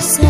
yourself.